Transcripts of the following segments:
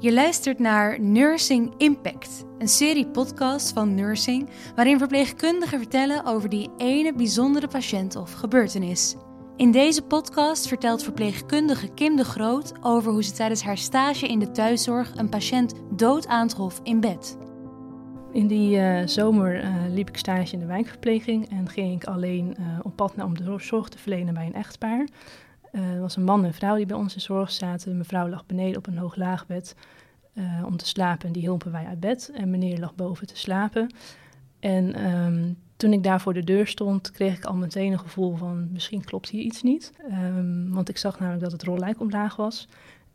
Je luistert naar Nursing Impact, een serie podcast van Nursing, waarin verpleegkundigen vertellen over die ene bijzondere patiënt of gebeurtenis. In deze podcast vertelt verpleegkundige Kim de Groot over hoe ze tijdens haar stage in de thuiszorg een patiënt dood aantrof in bed. In die uh, zomer uh, liep ik stage in de wijkverpleging en ging ik alleen uh, op pad naar om de zorg te verlenen bij een echtpaar. Er was een man en vrouw die bij ons in zorg zaten. Mevrouw lag beneden op een hoog laagbed om te slapen en die hielpen wij uit bed. En meneer lag boven te slapen. En um, toen ik daar voor de deur stond, kreeg ik al meteen een gevoel van misschien klopt hier iets niet. Um, want ik zag namelijk dat het rollijk omlaag was.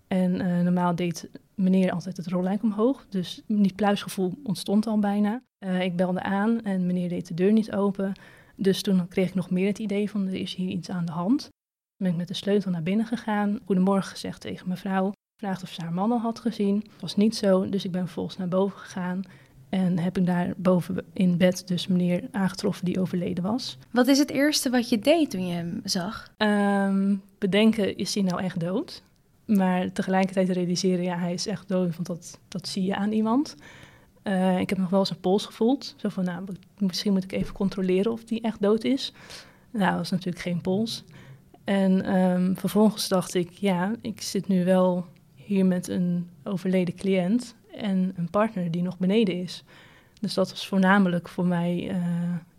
En uh, normaal deed meneer altijd het rollijk omhoog. Dus die pluisgevoel ontstond al bijna. Ik belde aan en meneer deed de deur niet open. Dus toen kreeg ik nog meer het idee van er is hier iets aan de hand. Ben ik met de sleutel naar binnen gegaan. Goedemorgen gezegd tegen mevrouw. Vraagd of ze haar man al had gezien. Dat was niet zo, dus ik ben vervolgens naar boven gegaan. En heb ik daar boven in bed dus meneer aangetroffen die overleden was. Wat is het eerste wat je deed toen je hem zag? Um, bedenken, is hij nou echt dood? Maar tegelijkertijd realiseren, ja, hij is echt dood, want dat, dat zie je aan iemand. Uh, ik heb nog wel zijn pols gevoeld. Zo van, nou, misschien moet ik even controleren of die echt dood is. Nou, dat was natuurlijk geen pols. En um, vervolgens dacht ik, ja, ik zit nu wel hier met een overleden cliënt en een partner die nog beneden is. Dus dat was voornamelijk voor mij uh,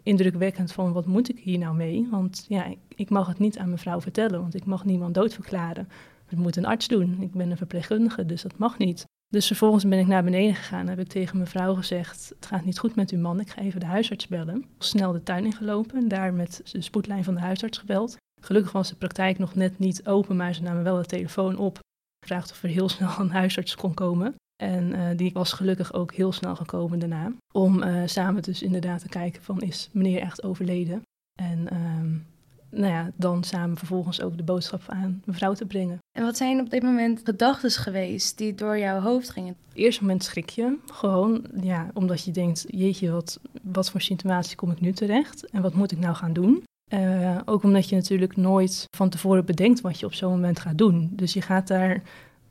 indrukwekkend van wat moet ik hier nou mee? Want ja, ik, mag het niet aan mevrouw vertellen, want ik mag niemand doodverklaren. Dat moet een arts doen. Ik ben een verpleegkundige, dus dat mag niet. Dus vervolgens ben ik naar beneden gegaan en heb ik tegen mevrouw gezegd: Het gaat niet goed met uw man, ik ga even de huisarts bellen. Snel de tuin ingelopen en daar met de spoedlijn van de huisarts gebeld. Gelukkig was de praktijk nog net niet open, maar ze namen wel de telefoon op. Gevraagd of er heel snel een huisarts kon komen. En uh, die was gelukkig ook heel snel gekomen daarna. Om uh, samen dus inderdaad te kijken van is meneer echt overleden. En um, nou ja, dan samen vervolgens ook de boodschap aan mevrouw te brengen. En wat zijn op dit moment gedachten geweest die door jouw hoofd gingen? Eerste moment schrik je gewoon, ja, omdat je denkt, jeetje, wat, wat voor situatie kom ik nu terecht? En wat moet ik nou gaan doen? Uh, ook omdat je natuurlijk nooit van tevoren bedenkt wat je op zo'n moment gaat doen. Dus je gaat daar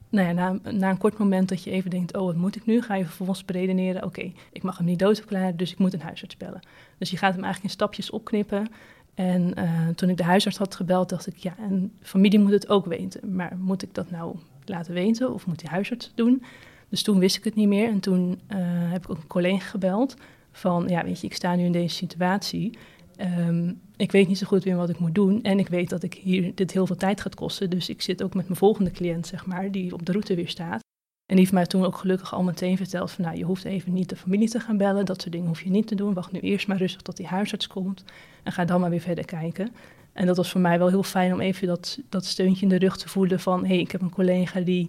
nou ja, na, een kort moment dat je even denkt, oh, wat moet ik nu? Ga je vervolgens beredeneren, oké, ik mag hem niet doodverklaren, dus ik moet een huisarts bellen. Dus je gaat hem eigenlijk in stapjes opknippen. En uh, toen ik de huisarts had gebeld, dacht ik, ja, en familie moet het ook weten. Maar moet ik dat nou laten weten of moet die huisarts doen? Dus toen wist ik het niet meer. En toen uh, heb ik ook een collega gebeld van, ja, weet je, ik sta nu in deze situatie. Um, ik weet niet zo goed meer wat ik moet doen. En ik weet dat ik hier dit heel veel tijd gaat kosten. Dus ik zit ook met mijn volgende cliënt, zeg maar, die op de route weer staat. En die heeft mij toen ook gelukkig al meteen verteld van, nou, je hoeft even niet de familie te gaan bellen. Dat soort dingen hoef je niet te doen. Wacht nu eerst maar rustig tot die huisarts komt. En ga dan maar weer verder kijken. En dat was voor mij wel heel fijn om even dat, dat steuntje in de rug te voelen van, hé, hey, ik heb een collega die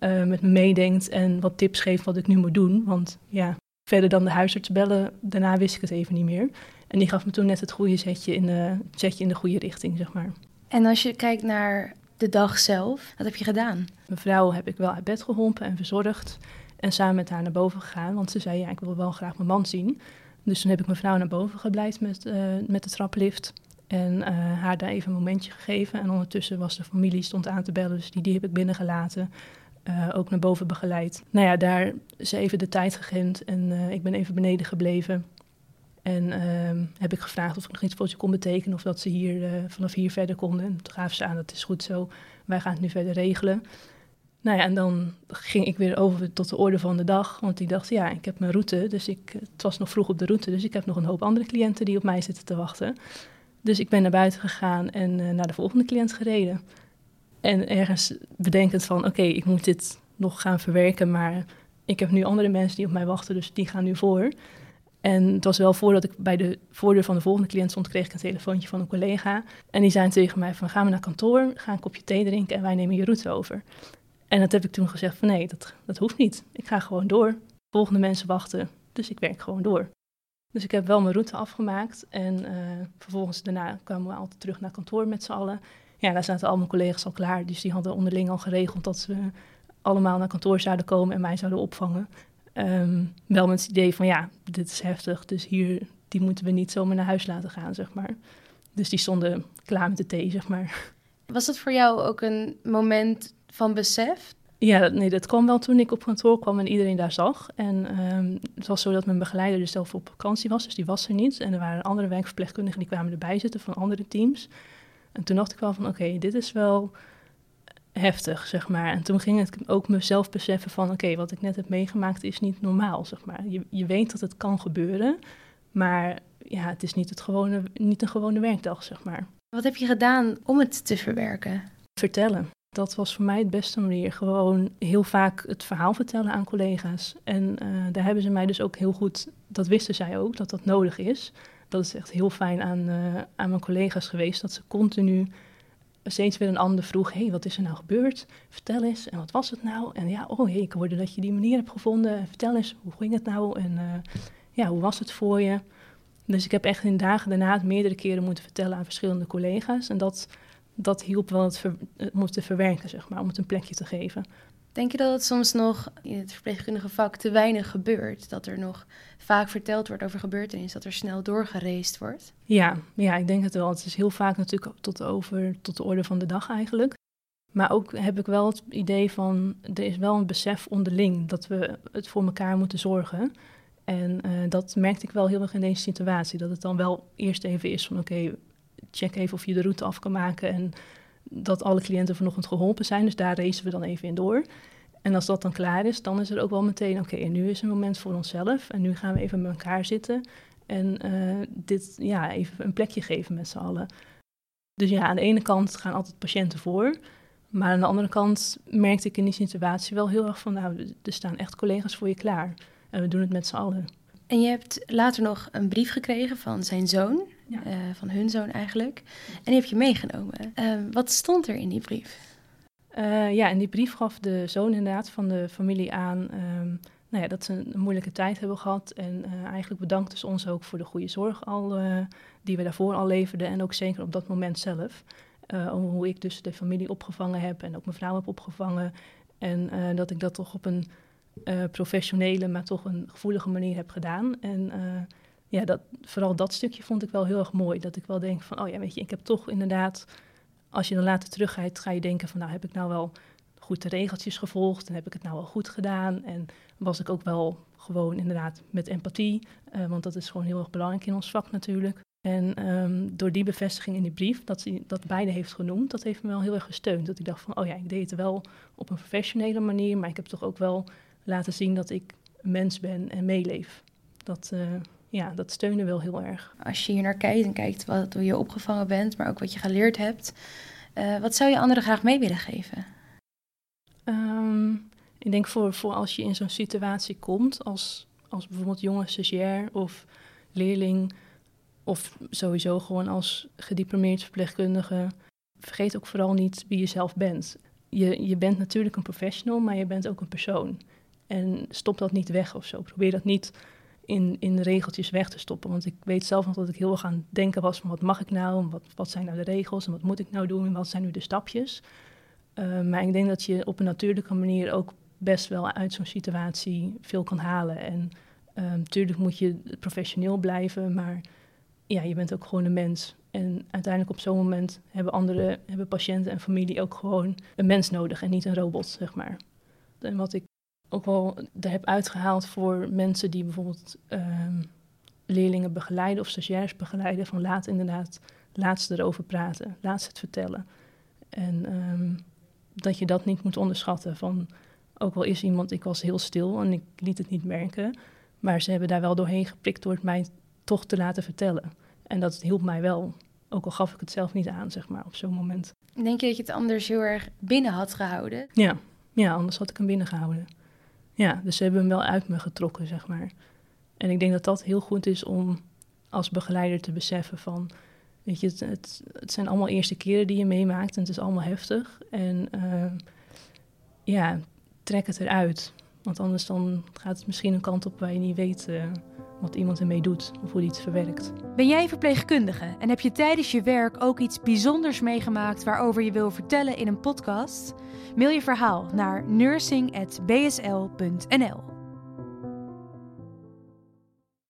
uh, met me meedenkt en wat tips geeft wat ik nu moet doen. Want ja, verder dan de huisarts bellen, daarna wist ik het even niet meer. En die gaf me toen net het goede zetje in de, zetje in de goede richting, zeg maar. En als je kijkt naar de dag zelf, wat heb je gedaan? Mevrouw heb ik wel uit bed geholpen en verzorgd. En samen met haar naar boven gegaan, want ze zei, ja, ik wil wel graag mijn man zien. Dus toen heb ik mevrouw naar boven gebleid met, uh, met de traplift. En uh, haar daar even een momentje gegeven. En ondertussen was de familie stond aan te bellen, dus die, die heb ik binnengelaten. Uh, ook naar boven begeleid. Nou ja, daar is even de tijd gegund en ik ben even beneden gebleven. En uh, heb ik gevraagd of ik nog iets voor ze kon betekenen of dat ze hier uh, vanaf hier verder konden. En toen gaven ze aan, dat is goed zo, wij gaan het nu verder regelen. Nou ja, en dan ging ik weer over tot de orde van de dag, want ik dacht, ja, ik heb mijn route, dus ik, het was nog vroeg op de route, dus ik heb nog een hoop andere cliënten die op mij zitten te wachten. Dus ik ben naar buiten gegaan en uh, naar de volgende cliënt gereden. En ergens bedenkend van, oké, ik moet dit nog gaan verwerken, maar ik heb nu andere mensen die op mij wachten, dus die gaan nu voor. En het was wel voordat ik bij de voordeur van de volgende cliënt stond, kreeg ik een telefoontje van een collega. En die zei tegen mij van, gaan we naar kantoor, ga een kopje thee drinken en wij nemen je route over. En dat heb ik toen gezegd van, nee, dat, dat hoeft niet. Ik ga gewoon door. Volgende mensen wachten, dus ik werk gewoon door. Dus ik heb wel mijn route afgemaakt en uh, vervolgens daarna kwamen we altijd terug naar kantoor met z'n allen. Ja, daar zaten al mijn collega's al klaar, dus die hadden onderling al geregeld dat ze allemaal naar kantoor zouden komen en mij zouden opvangen. Um, wel met het idee van ja, dit is heftig, dus hier, die moeten we niet zomaar naar huis laten gaan, zeg maar. Dus die stonden klaar met de thee, zeg maar. Was dat voor jou ook een moment van besef? Ja, dat, nee, dat kwam wel toen ik op kantoor kwam en iedereen daar zag. En um, het was zo dat mijn begeleider dus zelf op vakantie was, dus die was er niet. En er waren andere wijkverpleegkundigen die kwamen erbij zitten van andere teams. En toen dacht ik wel van, oké, dit is wel heftig, zeg maar. En toen ging het ook mezelf beseffen van... oké, wat ik net heb meegemaakt is niet normaal, zeg maar. Je, je weet dat het kan gebeuren, maar ja, het is niet, het gewone, niet een gewone werkdag, zeg maar. Wat heb je gedaan om het te verwerken? Vertellen. Dat was voor mij het beste manier. Gewoon heel vaak het verhaal vertellen aan collega's. En uh, daar hebben ze mij dus ook heel goed, dat wisten zij ook, dat dat nodig is. Dat is echt heel fijn aan, uh, aan mijn collega's geweest, dat ze continu steeds weer een ander vroeg: hey, wat is er nou gebeurd? Vertel eens. En wat was het nou? En ja, oh hey, ik hoorde dat je die manier hebt gevonden. Vertel eens, hoe ging het nou? En uh, ja, hoe was het voor je? Dus ik heb echt in dagen daarna het meerdere keren moeten vertellen aan verschillende collega's. En dat, dat hielp wel het, om het te verwerken, zeg maar, om het een plekje te geven. Denk je dat het soms nog in het verpleegkundige vak te weinig gebeurt? Dat er nog vaak verteld wordt over gebeurtenissen, dat er snel doorgereest wordt? Ja, ja, ik denk het wel. Het is heel vaak natuurlijk tot, over, tot de orde van de dag eigenlijk. Maar ook heb ik wel het idee van, er is wel een besef onderling dat we het voor elkaar moeten zorgen. En uh, dat merkte ik wel heel erg in deze situatie. Dat het dan wel eerst even is van, oké, check even of je de route af kan maken en dat alle cliënten vanochtend geholpen zijn. Dus daar racen we dan even in door. En als dat dan klaar is, dan is er ook wel meteen, oké, nu is een moment voor onszelf. En nu gaan we even met elkaar zitten en uh, dit, ja, even een plekje geven met z'n allen. Dus ja, aan de ene kant gaan altijd patiënten voor. Maar aan de andere kant merkte ik in die situatie wel heel erg van, nou, er staan echt collega's voor je klaar. En we doen het met z'n allen. En je hebt later nog een brief gekregen van zijn zoon, ja. uh, van hun zoon eigenlijk. En die heb je meegenomen. Uh, wat stond er in die brief? Uh, ja, in die brief gaf de zoon inderdaad van de familie aan um, nou ja, dat ze een moeilijke tijd hebben gehad. En eigenlijk bedankte ze ons ook voor de goede zorg al, die we daarvoor al leverden. En ook zeker op dat moment zelf. hoe ik dus de familie opgevangen heb en ook mijn vrouw heb opgevangen. En dat ik dat toch op een professionele, maar toch een gevoelige manier heb gedaan. En ja, dat, vooral dat stukje vond ik wel heel erg mooi. Dat ik wel denk van, oh ja, weet je, ik heb toch inderdaad... Als je dan later teruggaat, ga je denken van, nou heb ik nou wel goed de regeltjes gevolgd en heb ik het nou wel goed gedaan? En was ik ook wel gewoon inderdaad met empathie, uh, want dat is gewoon heel erg belangrijk in ons vak natuurlijk. En um, door die bevestiging in die brief, dat hij dat beide heeft genoemd, dat heeft me wel heel erg gesteund. Dat ik dacht van, oh ja, ik deed het wel op een professionele manier, maar ik heb toch ook wel laten zien dat ik mens ben en meeleef. Dat, uh, ja, dat steunde wel heel erg. Als je hier naar kijkt en kijkt wat, hoe je opgevangen bent, maar ook wat je geleerd hebt, uh, wat zou je anderen graag mee willen geven? Um, ik denk voor, voor als je in zo'n situatie komt, als, als bijvoorbeeld jonge stagiair of leerling, of sowieso gewoon als gediplomeerd verpleegkundige, vergeet ook vooral niet wie je zelf bent. Je, je bent natuurlijk een professional, maar je bent ook een persoon. En stop dat niet weg of zo. Probeer dat niet in, in regeltjes weg te stoppen. Want ik weet zelf nog dat ik heel erg aan het denken was wat mag ik nou? Wat, wat zijn nou de regels? En wat moet ik nou doen? En wat zijn nu de stapjes? Uh, maar ik denk dat je op een natuurlijke manier ook best wel uit zo'n situatie veel kan halen. En natuurlijk ehm, moet je professioneel blijven, maar ja, je bent ook gewoon een mens. En uiteindelijk op zo'n moment hebben andere, hebben patiënten en familie ook gewoon een mens nodig en niet een robot, zeg maar. En wat ik ook wel er heb uitgehaald voor mensen die bijvoorbeeld um, leerlingen begeleiden of stagiairs begeleiden. Van laat inderdaad, laat ze erover praten, laat ze het vertellen. En um, dat je dat niet moet onderschatten. Van, ook al is iemand, ik was heel stil en ik liet het niet merken. Maar ze hebben daar wel doorheen geprikt door het mij toch te laten vertellen. En dat hielp mij wel. Ook al gaf ik het zelf niet aan, zeg maar, op zo'n moment. Denk je dat je het anders heel erg binnen had gehouden? Ja, ja anders had ik hem binnen gehouden. Ja, dus ze hebben hem wel uit me getrokken, zeg maar. En ik denk dat dat heel goed is om als begeleider te beseffen van... Weet je, het, het, het zijn allemaal eerste keren die je meemaakt en het is allemaal heftig. En uh, ja, trek het eruit. Want anders dan gaat het misschien een kant op waar je niet weet uh, wat iemand ermee doet of hoe het verwerkt. Ben jij verpleegkundige en heb je tijdens je werk ook iets bijzonders meegemaakt waarover je wil vertellen in een podcast? Mail je verhaal naar nursing.bsl.nl.